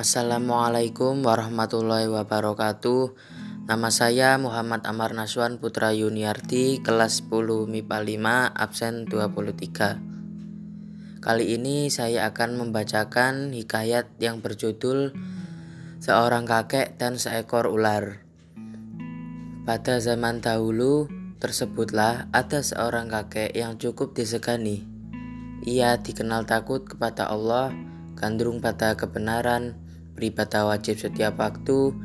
Assalamualaikum warahmatullahi wabarakatuh. Nama saya Muhammad Amar Naswan Putra Yuniarti Kelas 10 MIPA 5 Absen 23 Kali ini saya akan membacakan hikayat yang berjudul Seorang kakek dan seekor ular. Pada zaman dahulu tersebutlah ada seorang kakek yang cukup disegani. Ia dikenal takut kepada Allah gandrung pada kebenaran, beribadah wajib setiap waktu,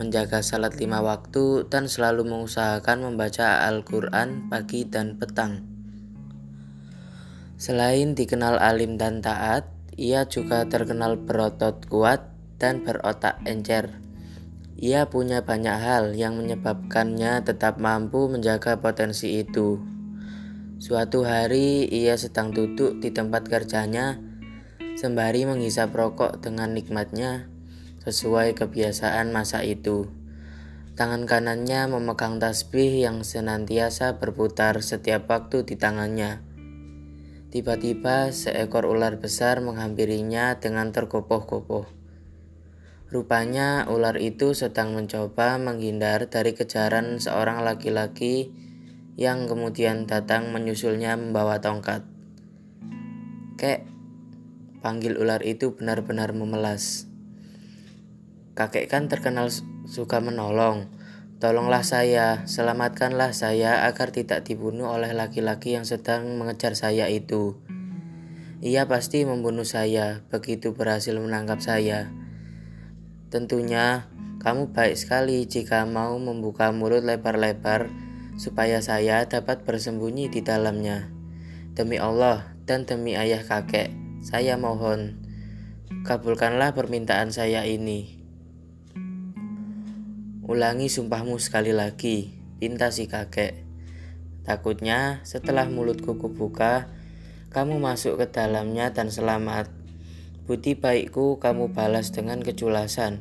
menjaga salat lima waktu, dan selalu mengusahakan membaca Al-Quran pagi dan petang. Selain dikenal alim dan taat, ia juga terkenal berotot kuat dan berotak encer. Ia punya banyak hal yang menyebabkannya tetap mampu menjaga potensi itu. Suatu hari ia sedang duduk di tempat kerjanya sembari menghisap rokok dengan nikmatnya sesuai kebiasaan masa itu. Tangan kanannya memegang tasbih yang senantiasa berputar setiap waktu di tangannya. Tiba-tiba seekor ular besar menghampirinya dengan tergopoh-gopoh. Rupanya ular itu sedang mencoba menghindar dari kejaran seorang laki-laki yang kemudian datang menyusulnya membawa tongkat. Kek, Panggil ular itu benar-benar memelas. Kakek kan terkenal suka menolong. Tolonglah saya, selamatkanlah saya agar tidak dibunuh oleh laki-laki yang sedang mengejar saya itu. Ia pasti membunuh saya begitu berhasil menangkap saya. Tentunya kamu baik sekali jika mau membuka mulut lebar-lebar supaya saya dapat bersembunyi di dalamnya. Demi Allah dan demi ayah kakek, saya mohon, kabulkanlah permintaan saya ini. Ulangi sumpahmu sekali lagi, pinta si kakek. Takutnya setelah mulutku kubuka, kamu masuk ke dalamnya dan selamat. Budi baikku kamu balas dengan keculasan.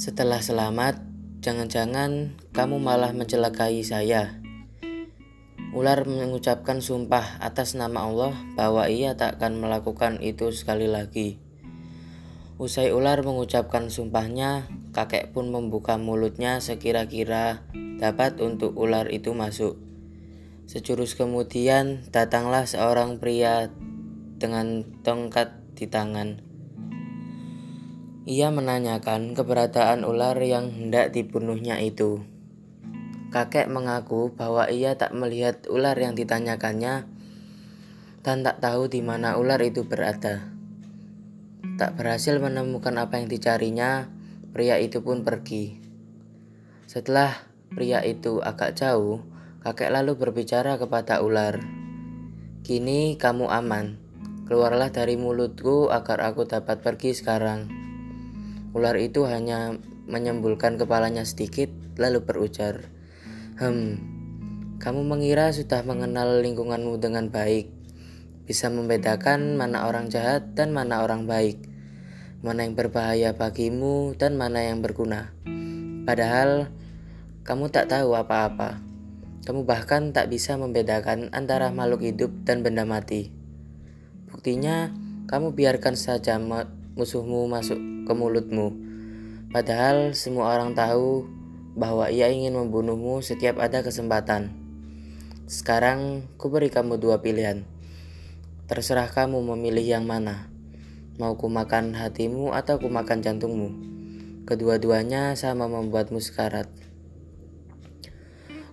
Setelah selamat, jangan-jangan kamu malah mencelakai saya. Ular mengucapkan sumpah atas nama Allah bahwa ia tak akan melakukan itu sekali lagi. Usai ular mengucapkan sumpahnya, kakek pun membuka mulutnya sekira-kira dapat untuk ular itu masuk. Sejurus kemudian datanglah seorang pria dengan tongkat di tangan. Ia menanyakan keberadaan ular yang hendak dibunuhnya itu. Kakek mengaku bahwa ia tak melihat ular yang ditanyakannya dan tak tahu di mana ular itu berada. Tak berhasil menemukan apa yang dicarinya, pria itu pun pergi. Setelah pria itu agak jauh, kakek lalu berbicara kepada ular. Kini kamu aman. Keluarlah dari mulutku agar aku dapat pergi sekarang. Ular itu hanya menyembulkan kepalanya sedikit, lalu berujar, Hmm, kamu mengira sudah mengenal lingkunganmu dengan baik, bisa membedakan mana orang jahat dan mana orang baik, mana yang berbahaya bagimu dan mana yang berguna. Padahal kamu tak tahu apa-apa. Kamu bahkan tak bisa membedakan antara makhluk hidup dan benda mati. Buktinya, kamu biarkan saja musuhmu masuk ke mulutmu. Padahal semua orang tahu bahwa ia ingin membunuhmu setiap ada kesempatan. Sekarang, ku beri kamu dua pilihan. Terserah kamu memilih yang mana. Mau ku makan hatimu atau ku makan jantungmu. Kedua-duanya sama membuatmu sekarat.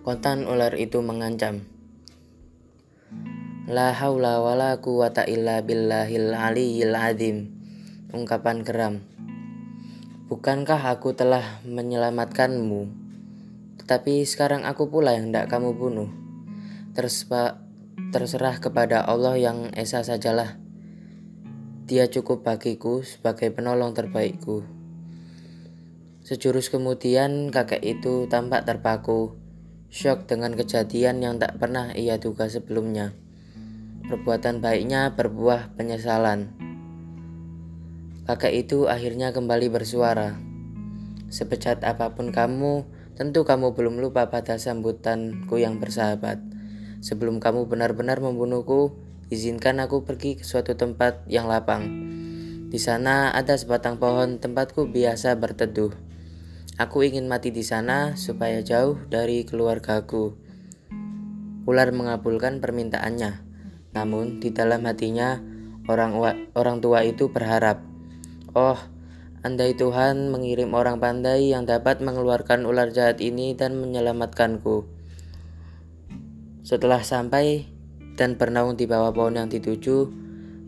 Kontan ular itu mengancam. La haula wa la quwata illa billahil aliyil azim. Ungkapan geram. Bukankah aku telah menyelamatkanmu? Tetapi sekarang aku pula yang hendak kamu bunuh. Terserah kepada Allah yang esa sajalah. Dia cukup bagiku sebagai penolong terbaikku. Sejurus kemudian kakek itu tampak terpaku, syok dengan kejadian yang tak pernah ia duga sebelumnya. Perbuatan baiknya berbuah penyesalan. Kakek itu akhirnya kembali bersuara. Sepecat apa pun kamu, tentu kamu belum lupa pada sambutanku yang bersahabat. Sebelum kamu benar-benar membunuhku, izinkan aku pergi ke suatu tempat yang lapang. Di sana ada sebatang pohon tempatku biasa berteduh. Aku ingin mati di sana supaya jauh dari keluargaku. Ular mengabulkan permintaannya. Namun di dalam hatinya orang orang tua itu berharap, "Oh, andai Tuhan mengirim orang pandai yang dapat mengeluarkan ular jahat ini dan menyelamatkanku." Setelah sampai dan bernaung di bawah pohon yang dituju,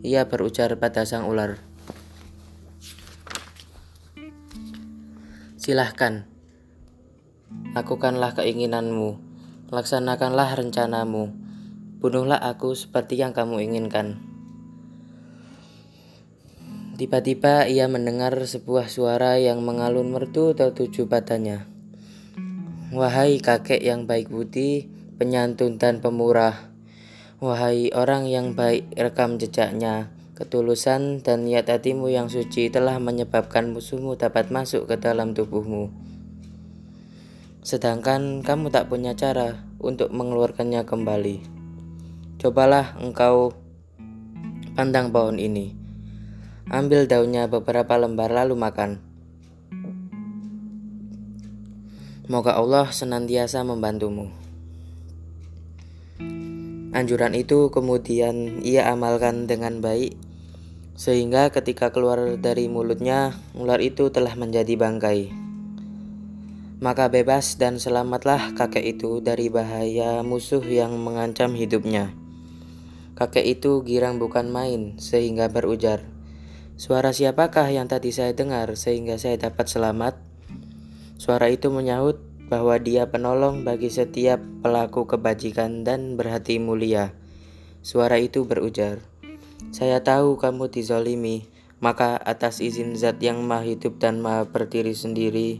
ia berujar pada sang ular. Silahkan, lakukanlah keinginanmu, laksanakanlah rencanamu, bunuhlah aku seperti yang kamu inginkan. Tiba-tiba ia mendengar sebuah suara yang mengalun merdu tertuju padanya. Wahai kakek yang baik budi, penyantun dan pemurah. Wahai orang yang baik rekam jejaknya, ketulusan dan niat hatimu yang suci telah menyebabkan musuhmu dapat masuk ke dalam tubuhmu. Sedangkan kamu tak punya cara untuk mengeluarkannya kembali. Cobalah engkau pandang pohon ini. Ambil daunnya beberapa lembar lalu makan. Moga Allah senantiasa membantumu. Anjuran itu kemudian ia amalkan dengan baik, sehingga ketika keluar dari mulutnya, ular itu telah menjadi bangkai. Maka bebas dan selamatlah kakek itu dari bahaya musuh yang mengancam hidupnya. Kakek itu girang bukan main, sehingga berujar, "Suara siapakah yang tadi saya dengar sehingga saya dapat selamat?" Suara itu menyahut, bahwa dia penolong bagi setiap pelaku kebajikan dan berhati mulia. Suara itu berujar, Saya tahu kamu dizolimi, maka atas izin zat yang maha hidup dan maha berdiri sendiri,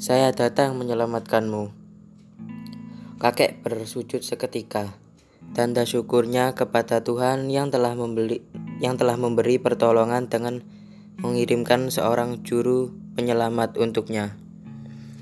saya datang menyelamatkanmu. Kakek bersujud seketika, tanda syukurnya kepada Tuhan yang telah membeli yang telah memberi pertolongan dengan mengirimkan seorang juru penyelamat untuknya.